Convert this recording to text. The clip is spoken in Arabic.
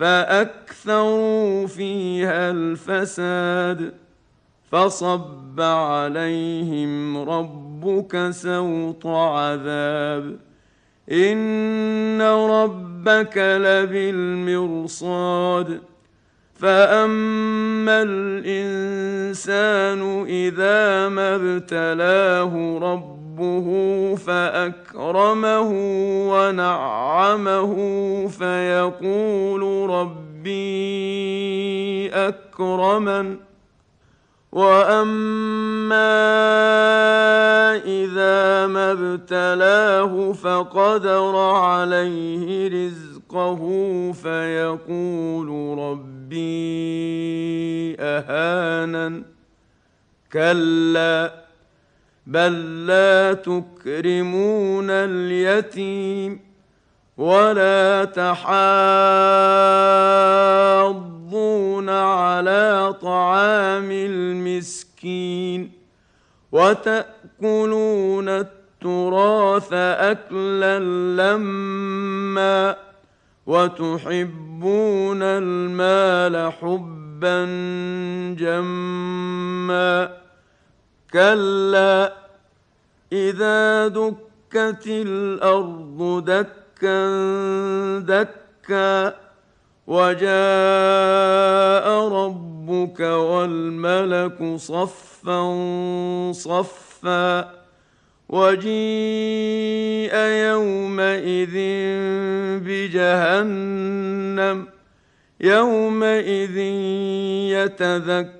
فأكثروا فيها الفساد فصب عليهم ربك سوط عذاب إن ربك لبالمرصاد فأما الإنسان إذا ما ابتلاه ربه فأكرمه ونعمه فيقول ربي أكرمن. وأما إذا ما ابتلاه فقدر عليه رزقه فيقول ربي أهانن. كلا بل لا تكرمون اليتيم ولا تحاضون على طعام المسكين وتاكلون التراث اكلا لما وتحبون المال حبا جما كلا إذا دكت الأرض دكا دكا وجاء ربك والملك صفا صفا وجيء يومئذ بجهنم يومئذ يتذكر